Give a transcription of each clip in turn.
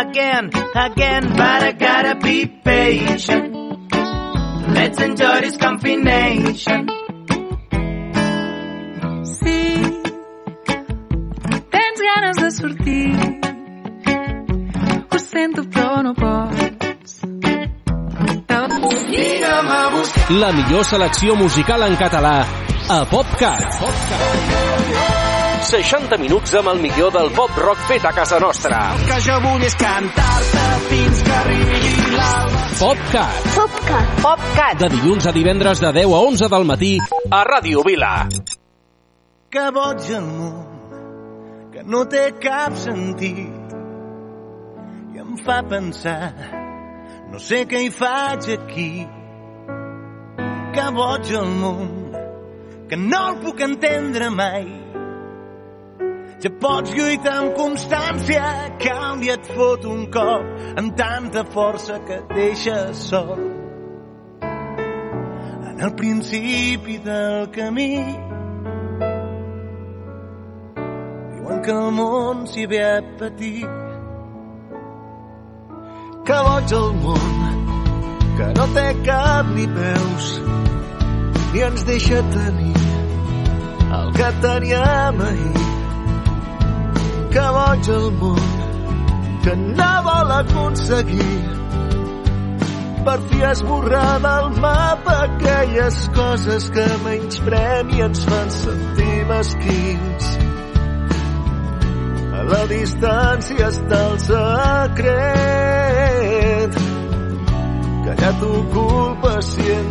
again, again, but I gotta be patient. Let's enjoy this combination. Sí, tens ganes de sortir. Ho sento, però no pots. Vina'm a buscar. La millor selecció musical en català a PopCat. 60 minuts amb el millor del pop rock fet a casa nostra. Que jo vull és cantar-te fins que arribi l'alba. PopCat. PopCat. PopCat. De dilluns a divendres de 10 a 11 del matí a Ràdio Vila. Que boig el món, que no té cap sentit. I em fa pensar, no sé què hi faig aquí. Que boig el món, que no el puc entendre mai. Ja pots lluitar amb constància, dia et fot un cop amb tanta força que et deixes sol. En el principi del camí diuen que el món s'hi ve a patir. Que boig el món, que no té cap ni peus, ni ens deixa tenir el que teníem ahir que boig el món que no vol aconseguir per fi esborrar del mapa aquelles coses que menysprem i ens fan sentir mesquins. A la distància està el secret que t'ho culpa si en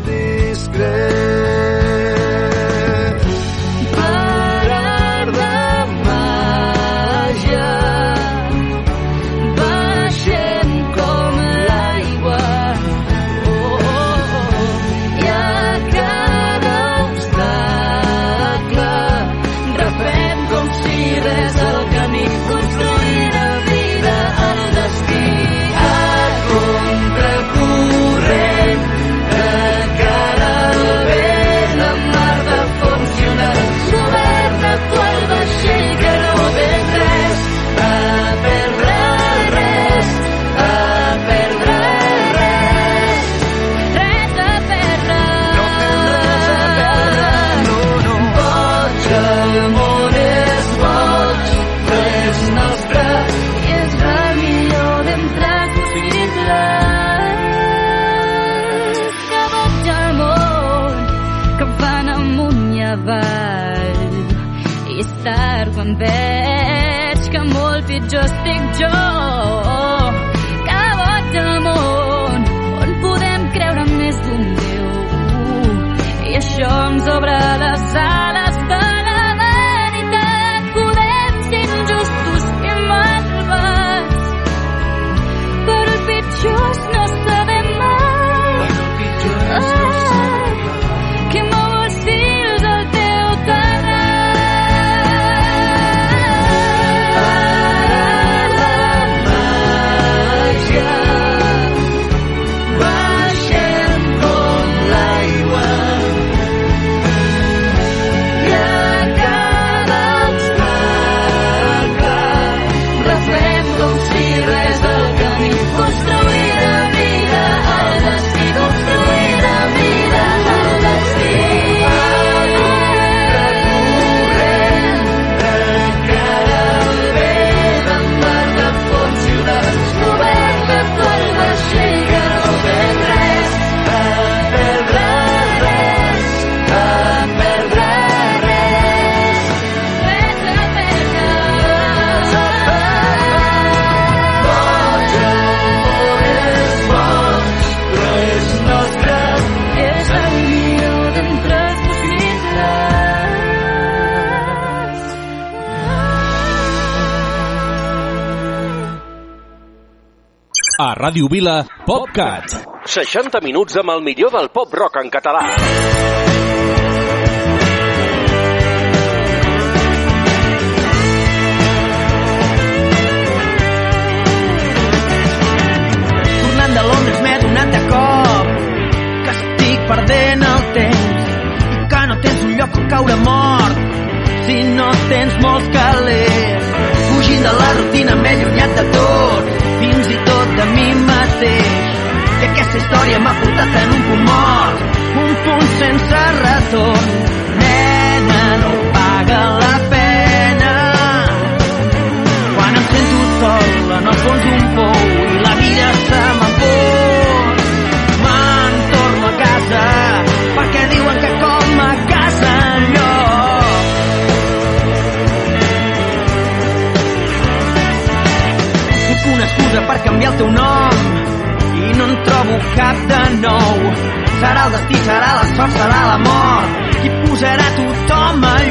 Ràdio Vila, PopCat. 60 minuts amb el millor del pop rock en català. Tornant de Londres m'he donat de cop que estic perdent el temps i que no tens un lloc on caure mort si no tens molts calés. Fugint de la rutina m'he allunyat de tot fins i tot de mi mateix. I aquesta història m'ha portat en un punt mort, un punt sense retorn. Nena, no paga la pena. Quan em sento sol en el fons d'un pou, excusa per canviar el teu nom i no en trobo cap de nou. Serà el destí, serà la sort, serà la mort qui posarà tothom al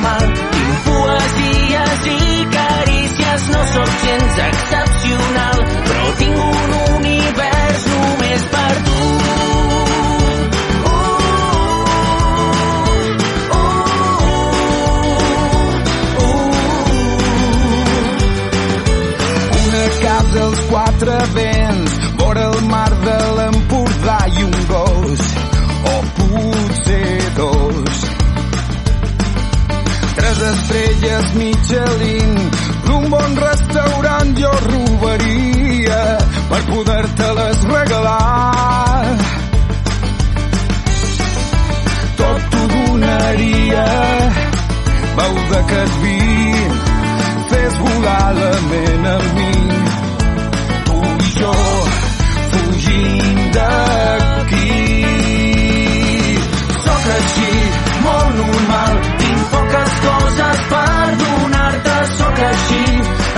normal. Tinc poesies i carícies, no sóc gens acceptat estrelles Michelin d'un bon restaurant jo robaria per poder-te-les regalar. Tot t'ho donaria veu de cas vi fes volar la ment amb mi. Tu i jo fugint de coses per donar-te, sóc així,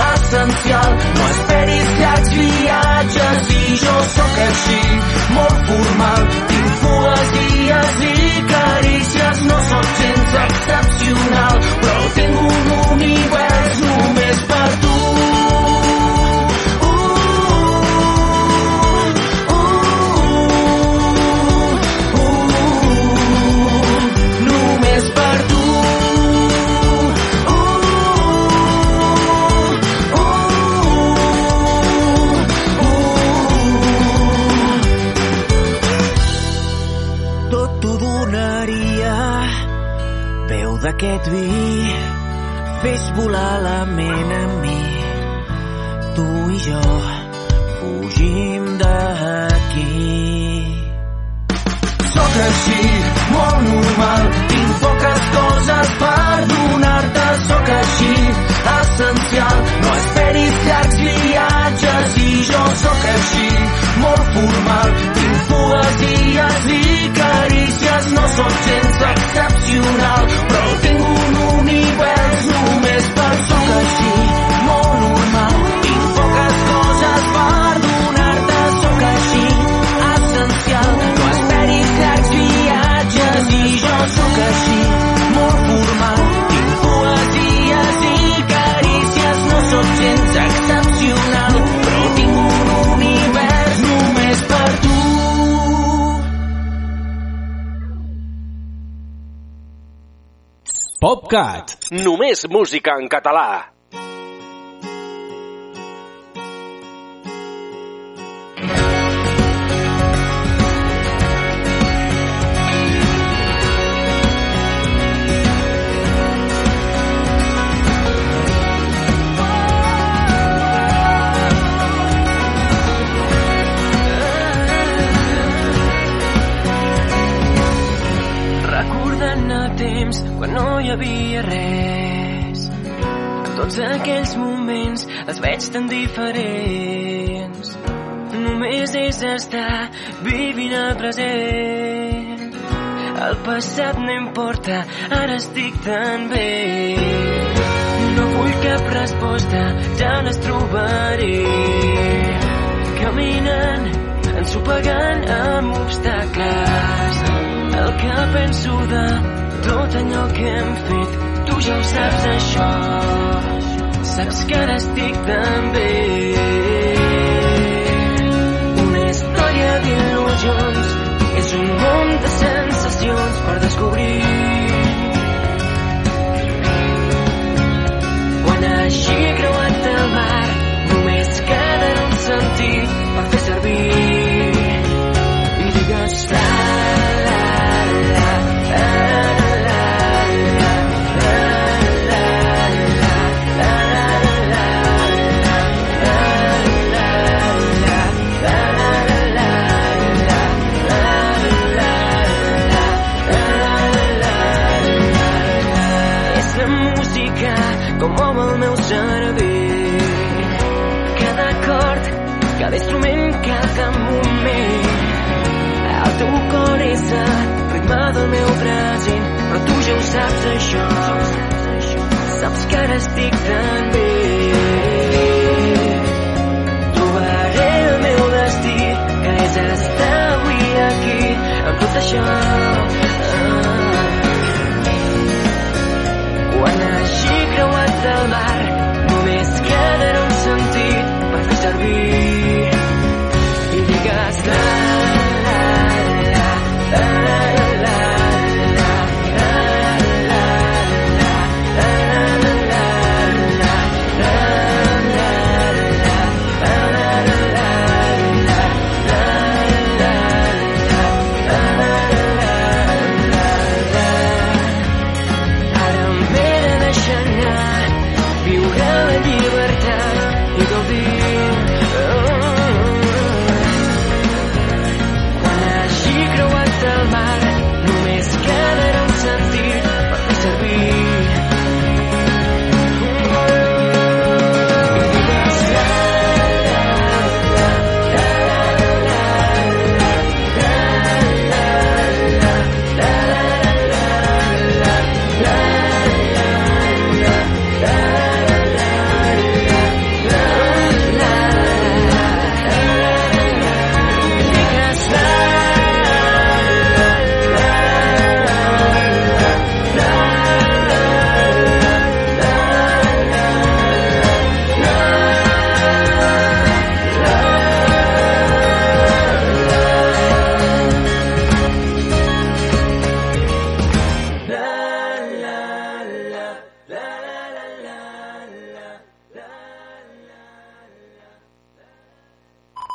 essencial. No esperis llargs viatges i jo sóc així, molt formal. Tinc poesies i carícies, no sóc gens excepcional, però tinc un univers PopCat. Només música en català. Havia res. Tots aquells moments els veig tan diferents. Només és estar vivint el present. El passat no importa, ara estic tan bé. No vull cap resposta, ja les trobaré. Caminant, ensopegant amb obstacles. El que penso de tot allò que hem fet, tu ja ho saps això. Saps que ara estic tan bé. Una història d'il·lusions és un món de sensacions per descobrir. Quan hagi creuat el mar, només quedarà un sentit per fer servir. Saps això saps que ara estic tan bé trobaré el meu destí que és estar avui aquí amb tot això quan hagi creuat el mar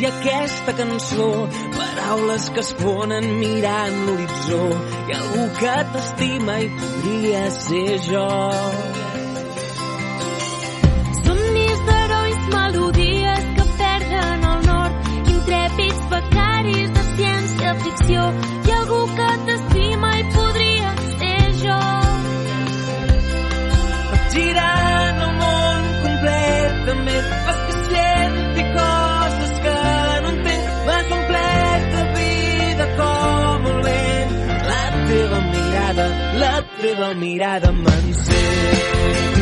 i aquesta cançó, paraules que es fonen mirant l'horitzó i algú que t'estima i podria ser jo. Teva mirada m'encén.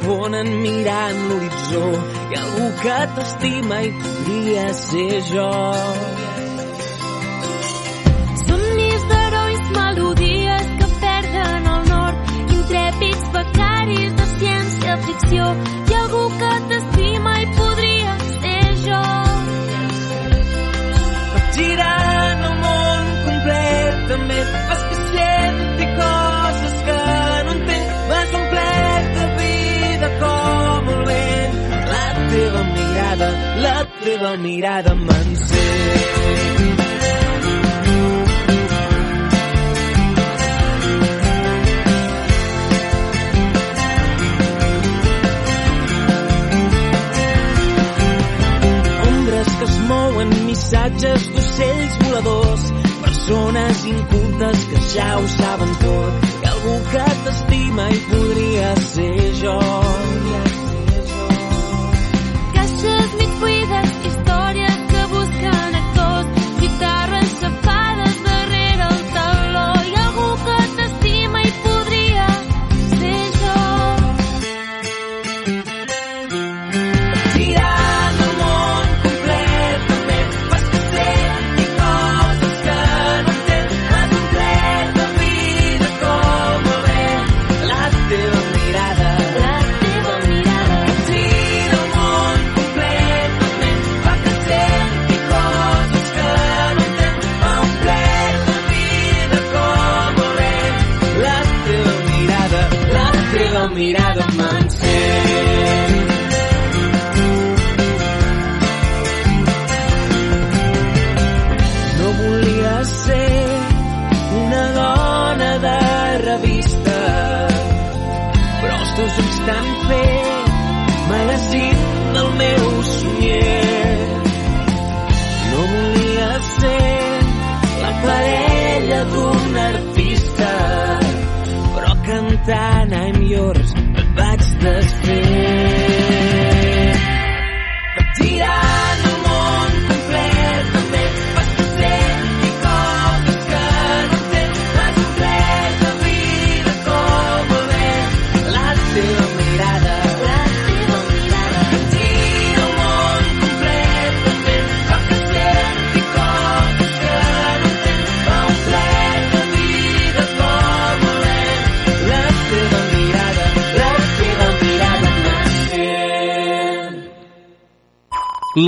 responen mirant l'horitzó. i algú que t'estima i podria ser jo. la mirada m'encén. que es mouen, missatges d'ocells voladors, persones incultes que ja ho saben tot, i algú que t'estima i podria ser jo.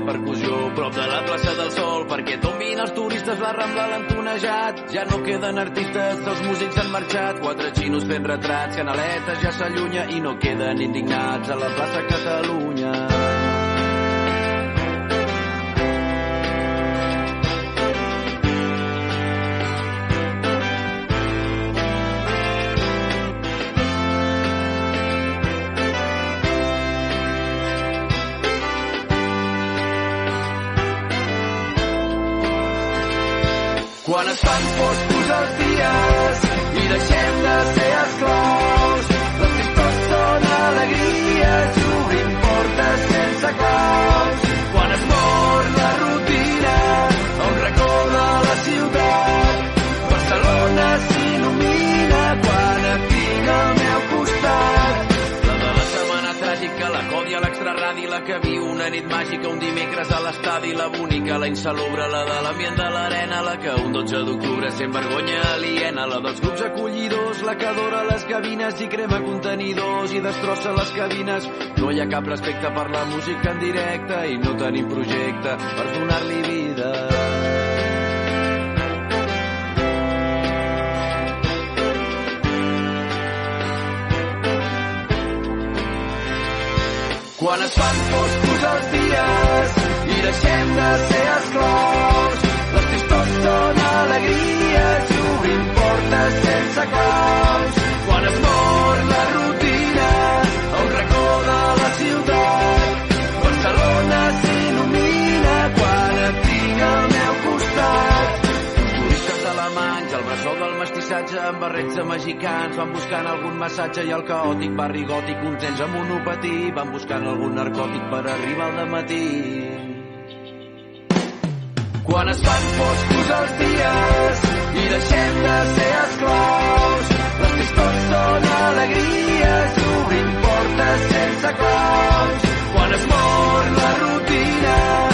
percussió prop de la plaça del Sol perquè tombin els turistes la Rambla l'han tonejat ja no queden artistes, els músics han marxat quatre xinos fent retrats, canaletes ja s'allunya i no queden indignats a la plaça Catalunya es fan foscos els dies i deixem de ser la que viu una nit màgica, un dimecres a l'estadi, la bonica, la insalubre, la de l'ambient de l'arena, la que un 12 d'octubre sent vergonya aliena, la dels grups acollidors, la que adora les cabines i crema contenidors i destrossa les cabines. No hi ha cap respecte per la música en directe i no tenim projecte per donar-li vida. Quan es fan foscos els dies i deixem de ser esclaus, les tristors són alegries i obrim portes sense claus. Quan es mor la rutina mestissatge amb barrets de mexicans van buscant algun massatge i el caòtic barri gòtic nens amb monopatí van buscant algun narcòtic per arribar al matí. Quan es fan foscos els dies i deixem de ser esclaus, les tristors són alegries obrim portes sense claus. Quan es mor la rutina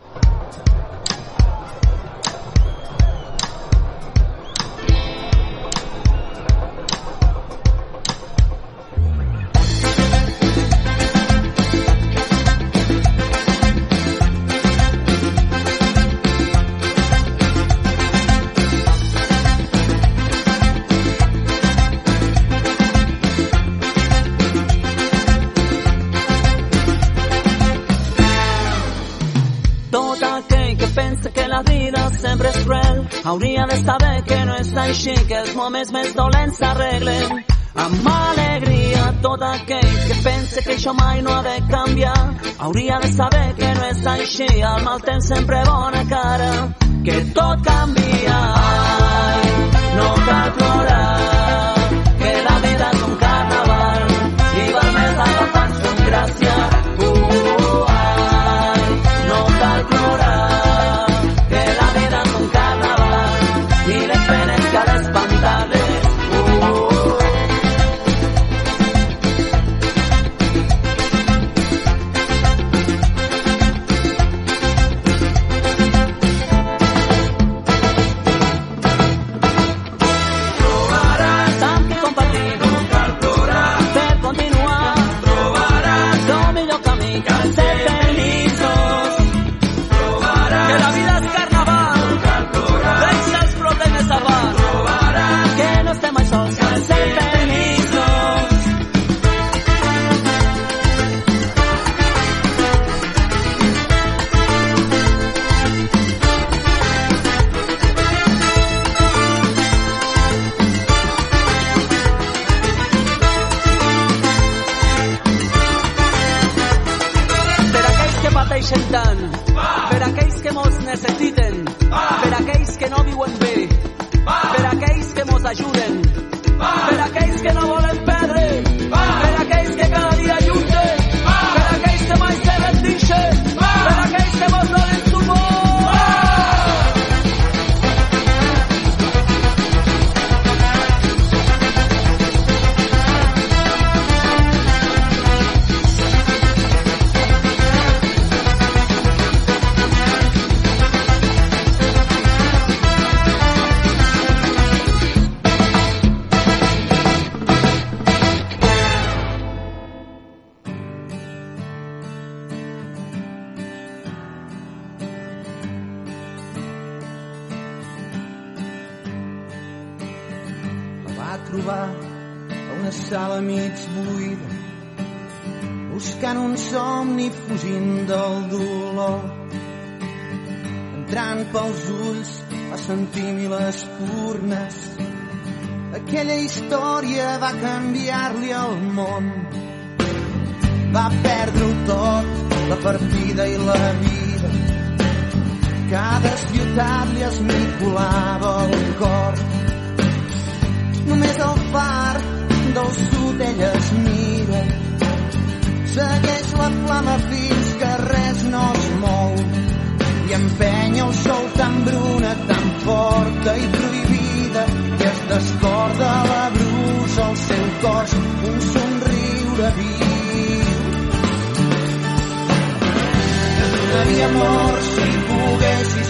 Hauria de saber que no és així, que els moments més dolents s'arreglen amb alegria. Tot aquell que pensa que això mai no ha de canviar hauria de saber que no és així, el mal temps sempre bona cara, que tot canvia. Ai, no cal plorar, que la vida és un carnaval i val més agafar-se amb gràcia. aixecant. Per aquells que mos necessiten. Per aquells que no viuen bé. Per aquells que mos ajuden. Història va canviar-li el món. Va perdre-ho tot la partida i la vida. Cada ciutat li esmicolava el cor. Només el far del sud ella es mira. Segueix la flama fins que res no es mou. I empenya el sol tan bruna, tan forta i prohibida i es descorda la brusa al seu cos un somriure viu. Donaria amor si poguessis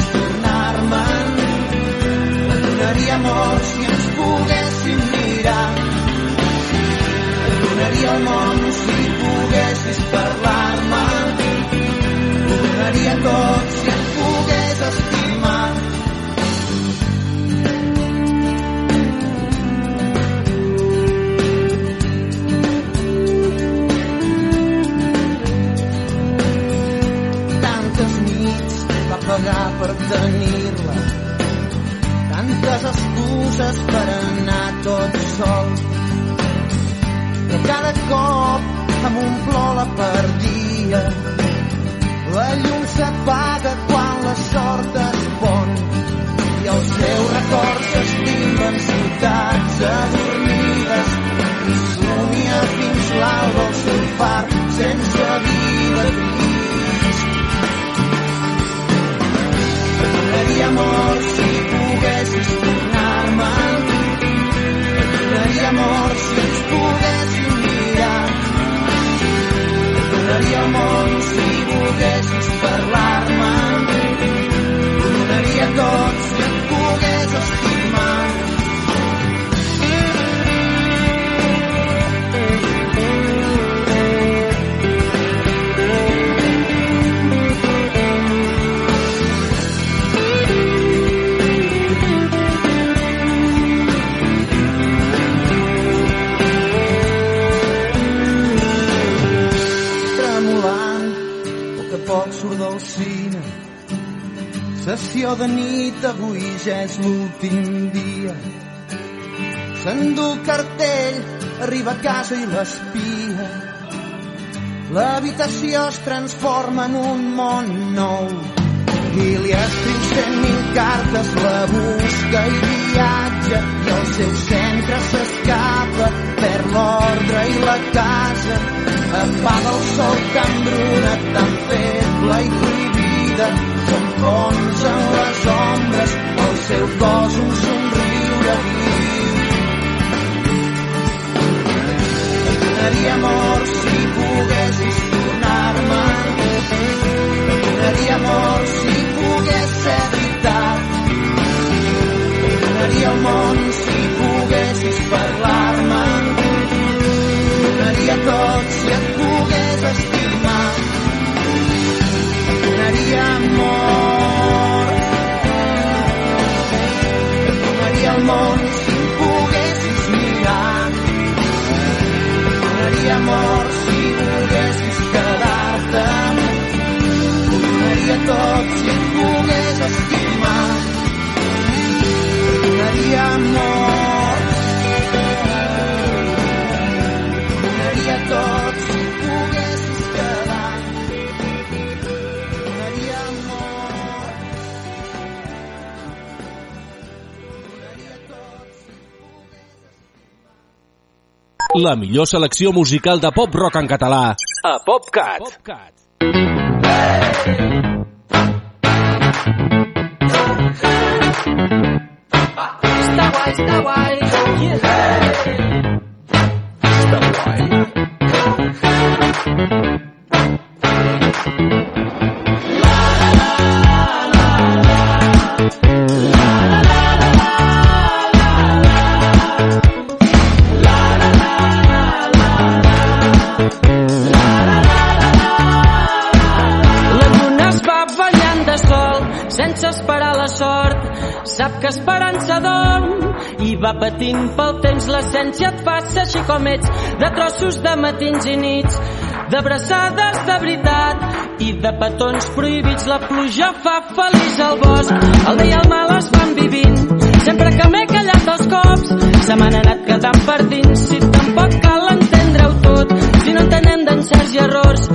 arriba a casa i l'espia. L'habitació es transforma en un món nou. I li escriu cent mil cartes la busca i viatja i el seu centre s'escapa per l'ordre i la casa. Apaga el sol tan bruna, tan feble i prohibida s'enfonsa en les ombres el seu cos un somriure viu donaria amor si poguessis tornar-me. Donaria amor si pogués ser veritat. Donaria el món si poguessis parlar-me. Donaria tot si et pogués estimar. Donaria amor. Donaria el món La millor selecció musical de pop-rock en català a PopCat. PopCat. Està guai, està guai. Yeah. Està guai. Sap que esperança dorm i va patint pel temps. L'essència et fa ser així com ets, de trossos de matins i nits, d'abraçades de veritat i de petons prohibits. La pluja fa feliç al bosc, el bé i el mal es van vivint. Sempre que m'he callat els cops, se m'han anat quedant per dins. Si tampoc cal entendre-ho tot, si no entenem d'encerts i errors,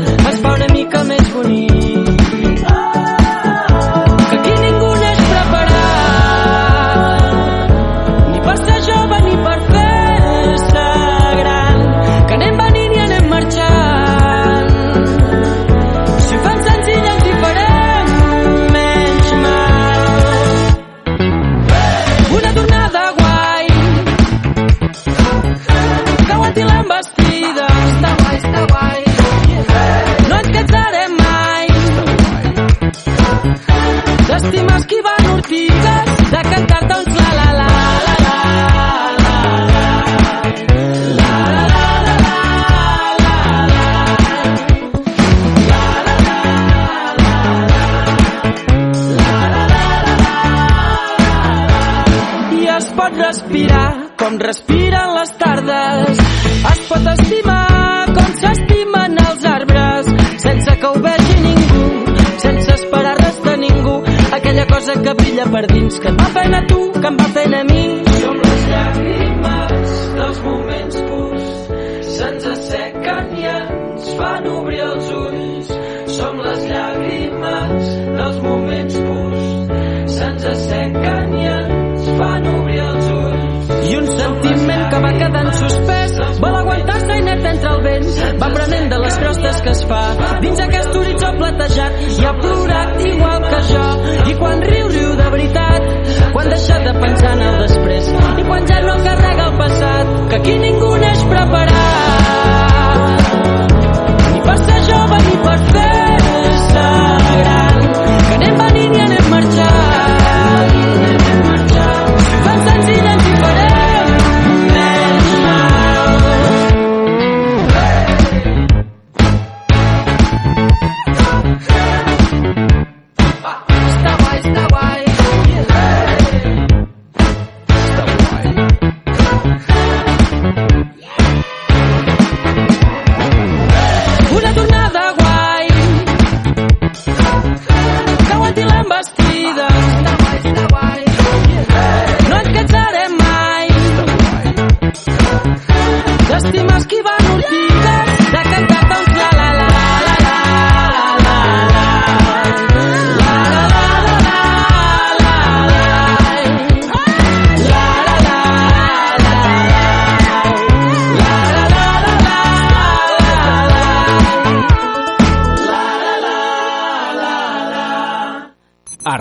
fan obrir els ulls. Som les llàgrimes dels moments purs, se'ns assequen i ens fan obrir els ulls. I un sentiment que va quedant suspès. vol aguantar-se i net entre el vent? Va prenent de les crostes que es fa. dins aquest horitzó platejat i ha plorat igual que jo. I quan riu, riu de veritat. Quan deixa de pensar en el després. i quan ja no carrega el passat que aquí ningú neix preparat per fer-se gran que anem venint i anem marxant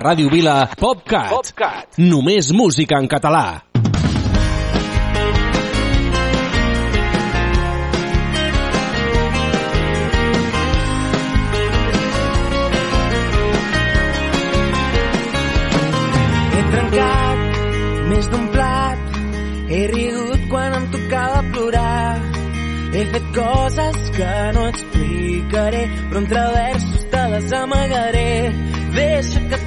Ràdio Vila, PopCat. PopCat. Només música en català. He trencat més d'un plat, he rigut quan em tocava plorar. He fet coses que no explicaré, però entre versos te les amagaré. Deixa que et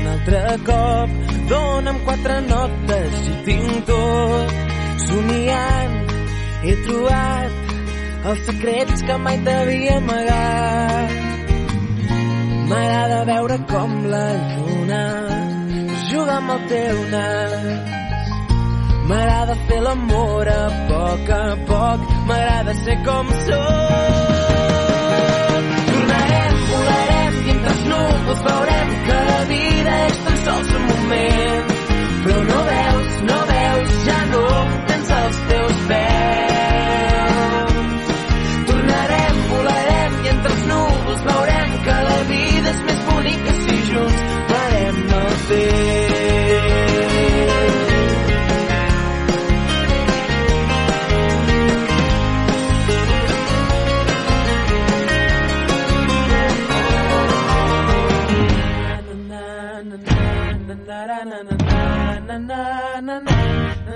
un altre cop, dona'm quatre notes i tinc tot. Somiant he trobat els secrets que mai t'havia amagat. M'agrada veure com la lluna juga amb el teu nas. M'agrada fer l'amor a poc a poc, m'agrada ser com sóc. Tornarem, volarem i entre els núvols veurem pensant que la vida és tan sols un moment. Però no veus, no veus, ja no tens els teus peus. Tornarem, volarem i entre els núvols veurem que la vida és més bonica si junts parem no fer.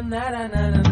na na na na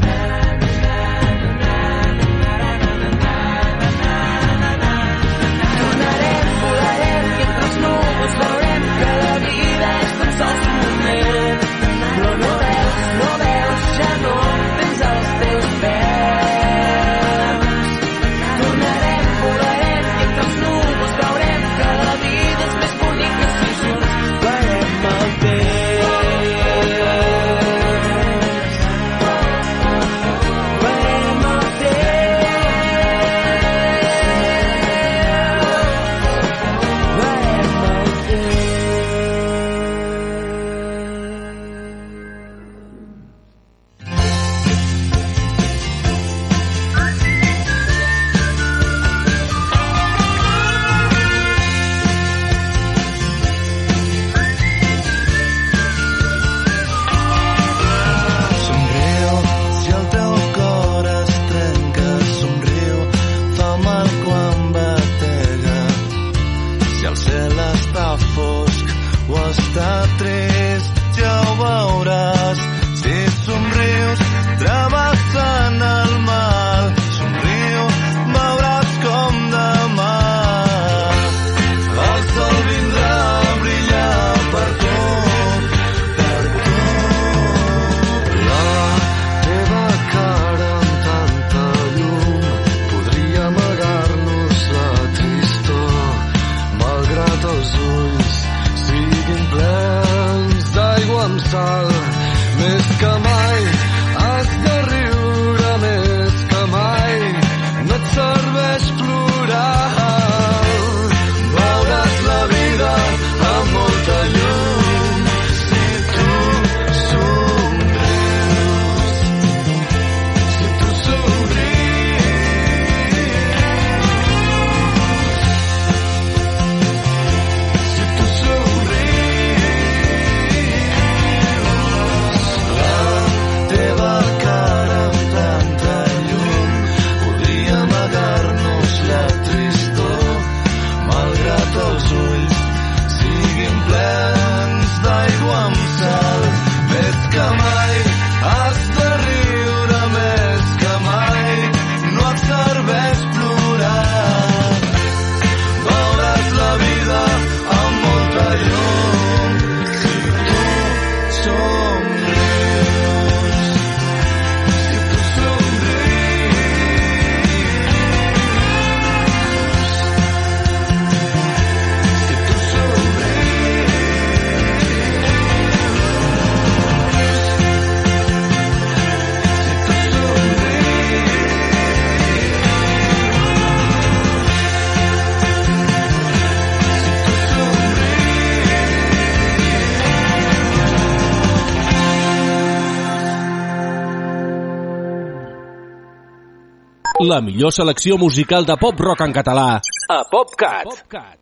la millor selecció musical de pop-rock en català a PopCat. PopCat.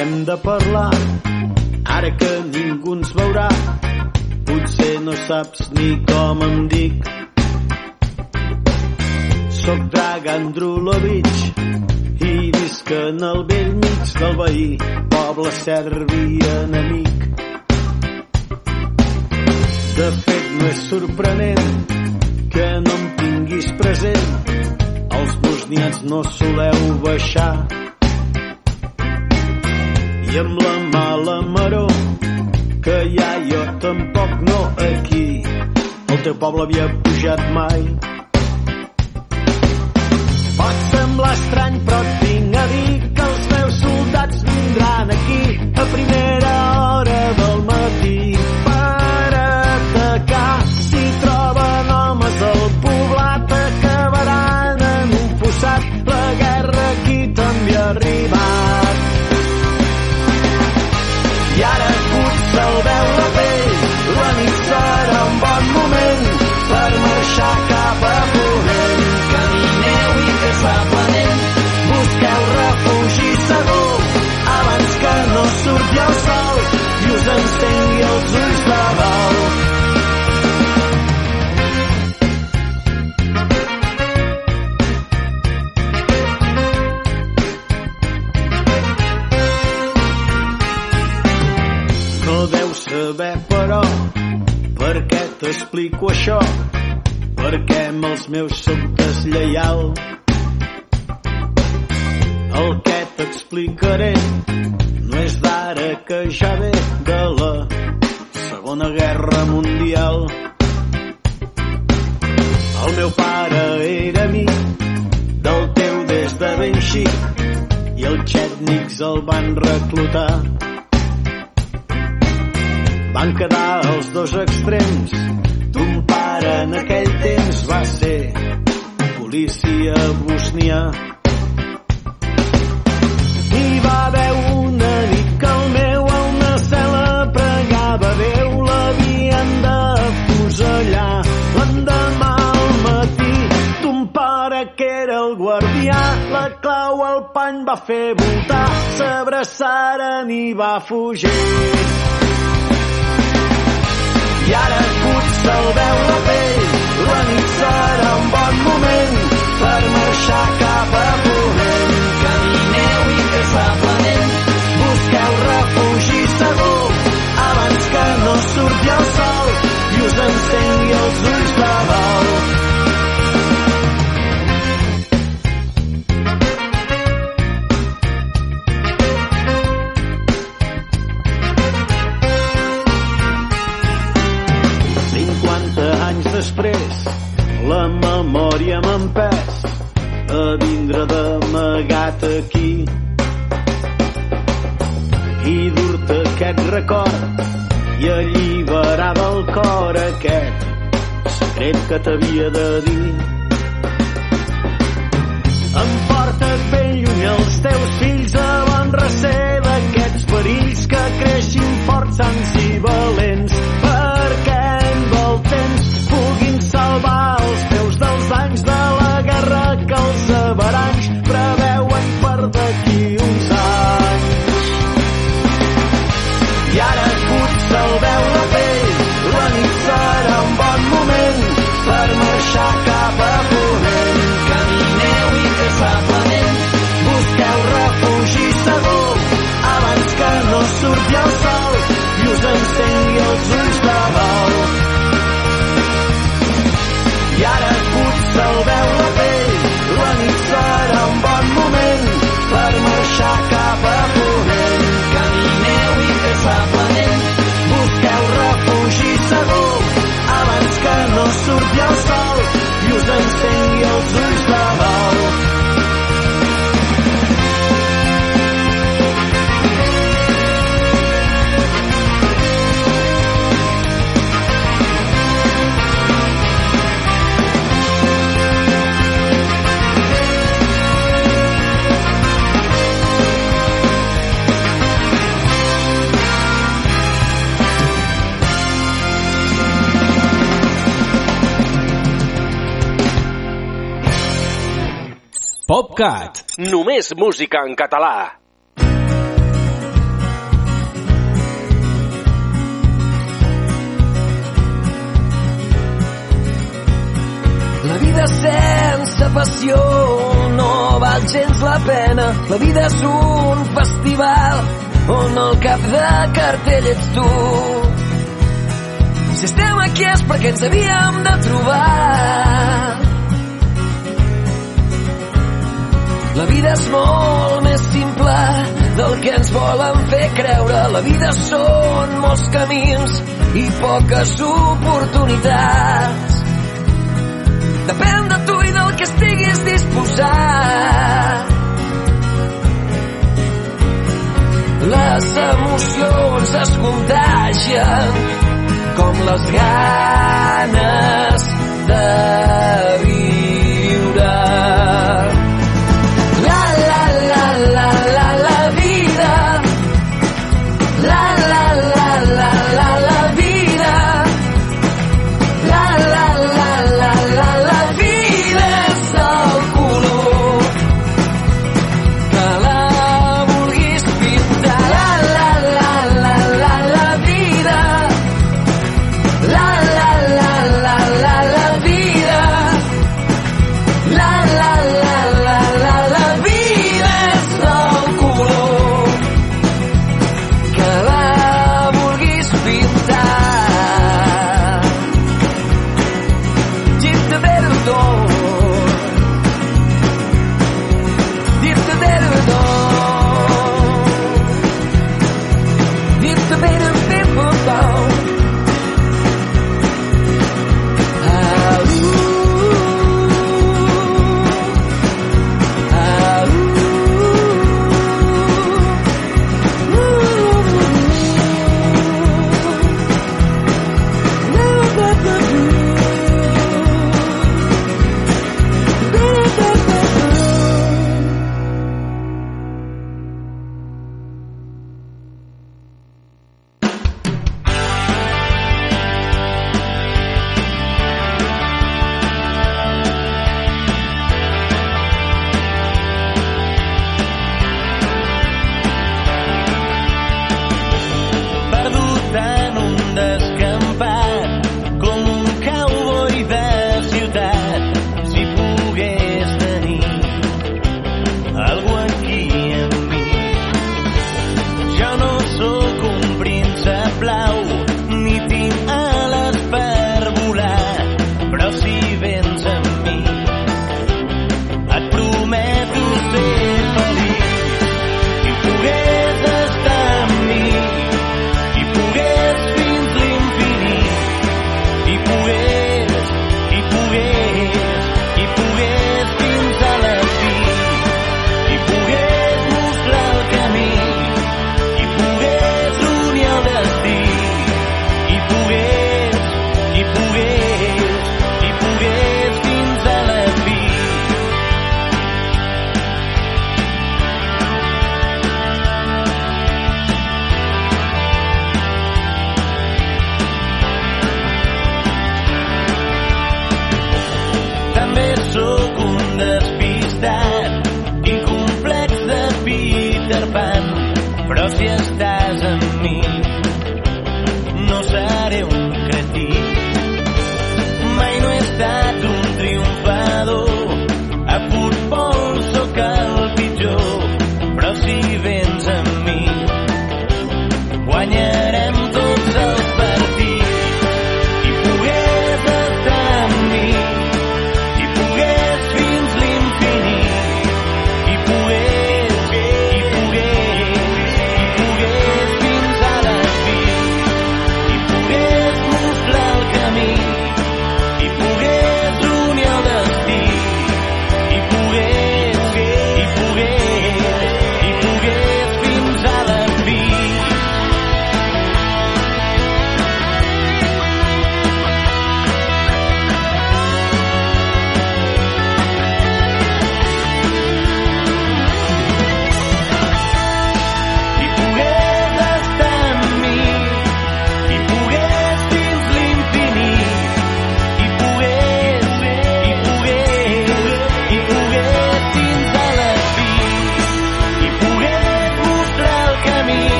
Hem de parlar ara que saps ni com em dic. Soc Dragan Drulovic i visc en el vell mig del veí, poble serbi enemic. De fet, no és sorprenent que no em tinguis present. Els bosnians no soleu baixar i amb la mala maró que ja jo tampoc no aquí. El teu poble havia pujat mai i ara fuig se'l veu la pell. La nit serà que t'havia de dir. Emporta't ben lluny els teus fills a bon recer d'aquests perills que creixin forts, sans i valents surt i sol PopCat. Només música en català. La vida sense passió no val gens la pena. La vida és un festival on el cap de cartell ets tu. Si estem aquí és perquè ens havíem de trobar La vida és molt més simple del que ens volen fer creure. La vida són molts camins i poques oportunitats. Depèn de tu i del que estiguis disposat. Les emocions es contagien com les ganes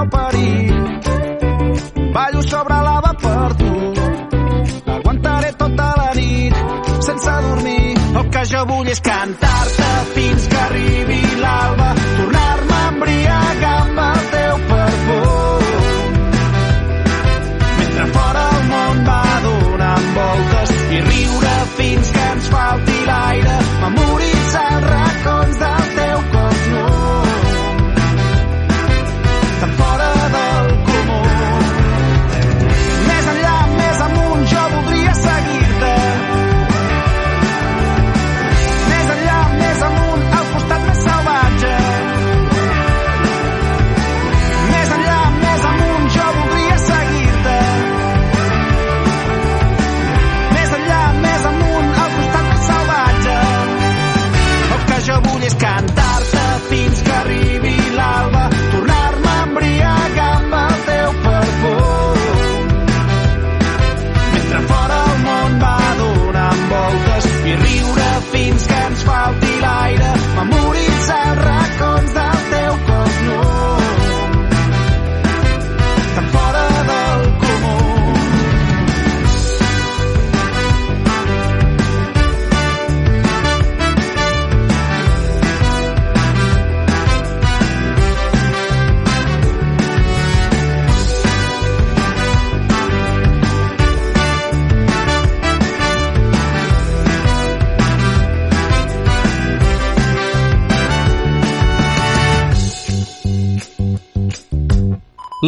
El perill. Ballo sobre lava per tu. Aguantaré tota la nit sense dormir. El que jo vull és cantar-te fins que arribi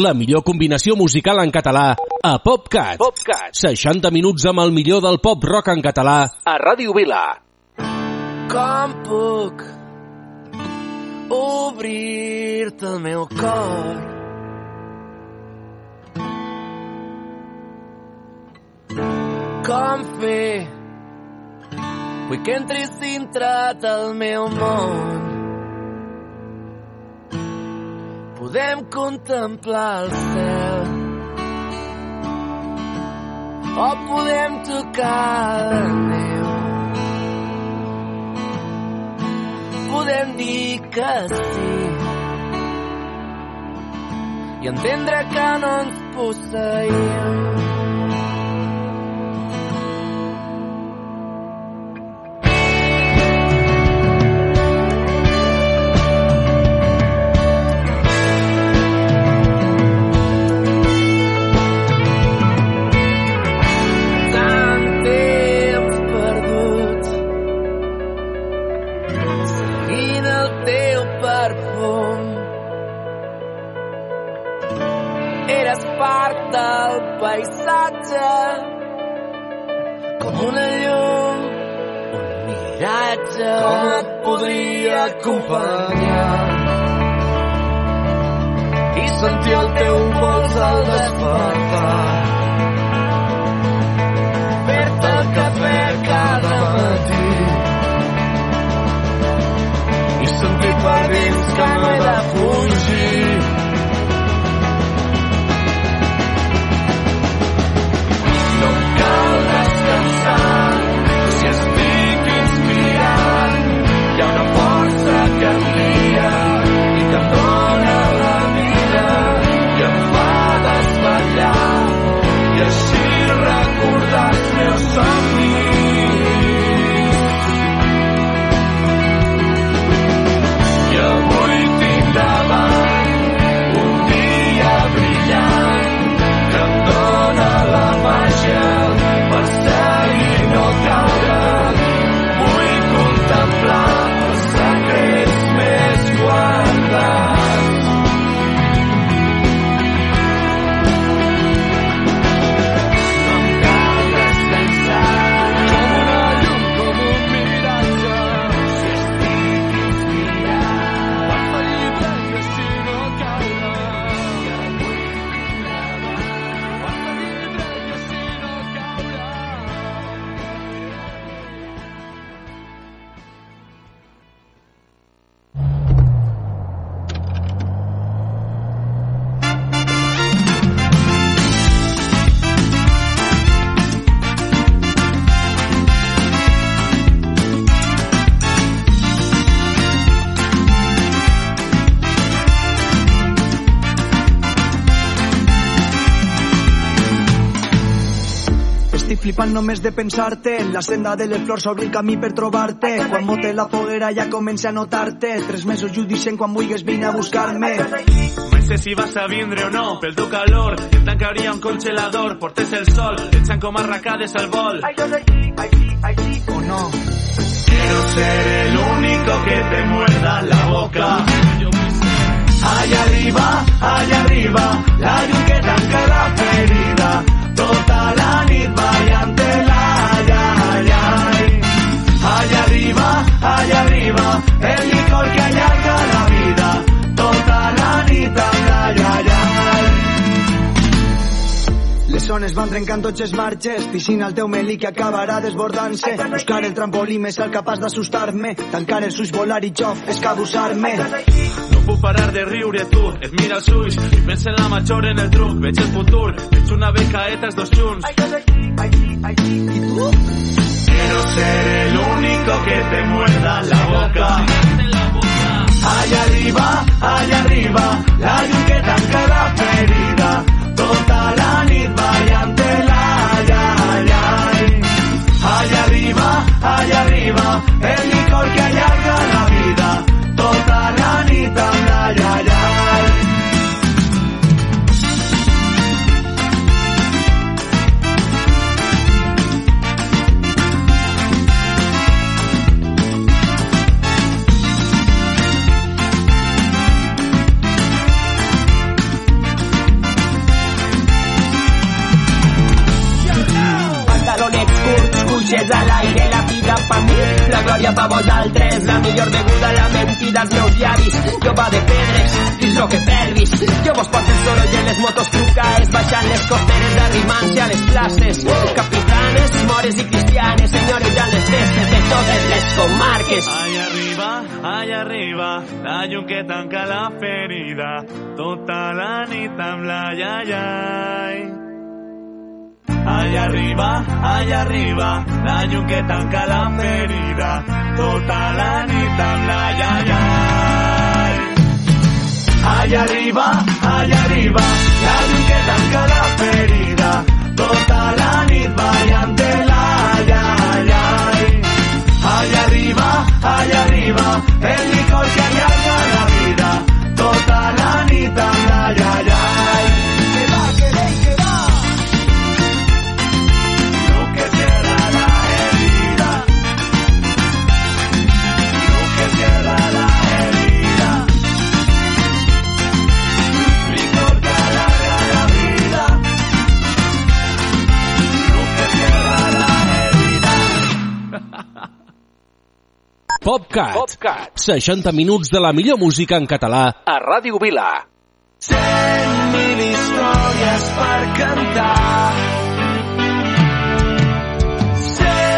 La millor combinació musical en català a PopCat. PopCat. 60 minuts amb el millor del pop rock en català a Ràdio Vila. Com puc obrir-te el meu cor? Com fer vull que entris dintre del meu món podem contemplar el cel. O podem tocar la neu. Podem dir que sí. I entendre que no ens posseïm Flipant només de pensar-te. En la senda de les flors s'obre el camí per trobar-te. Quan bote la foguera ja comença a notar-te. Tres mesos judicient quan vulguis vine a buscar-me. Mai sé si vas a vindre o no, pel teu calor, em tancaria un congelador, portes el sol, echan com arracades al vol. O no. Quiero ser el único que te muerda la boca. Allá arriba, allá arriba, la llum que tanca la ferida. Zones van trencant tots els marges, piscina al teu melí que acabarà desbordant-se. Buscar el trampolí més alt capaç d'assustar-me, tancar els ulls, volar i jo, escabussar-me. No puc parar de riure tu, et mira els ulls i pensa en la major en el truc, veig el futur, veig una becaeta els dos junts. I tu? Quiero ser el único que te muerda la boca. Allá arriba, allá arriba, la llum que tanca la ferida. Tota la nit ballant-te-la, ai, ai. Allá arriba, allá arriba, el licor que allarga la glòria pa vosaltres, la millor beguda, la mentida als meus llavis, jo va de pedres, dis lo que pelvis, jo vos porto el soroll en les motos trucaes, baixant les costeres, arrimant-se a les places, capitanes, mores i cristianes, senyores les festes de totes les comarques. Allá arriba, allá arriba, la llum que tanca la ferida, tota la nit amb la. Allá arriba, allá arriba, la llum que tanca la ferida, tota la nit amb la ai, ai. Allá arriba, allá arriba, la llum que tanca la ferida, tota la nit ballant-te-la, ai, ai, ai. Allá arriba, allá arriba, el licor que allarga la vida, tota la nit amb la, PopCat. PopCat. 60 minuts de la millor música en català a Ràdio Vila. Cent mil històries per cantar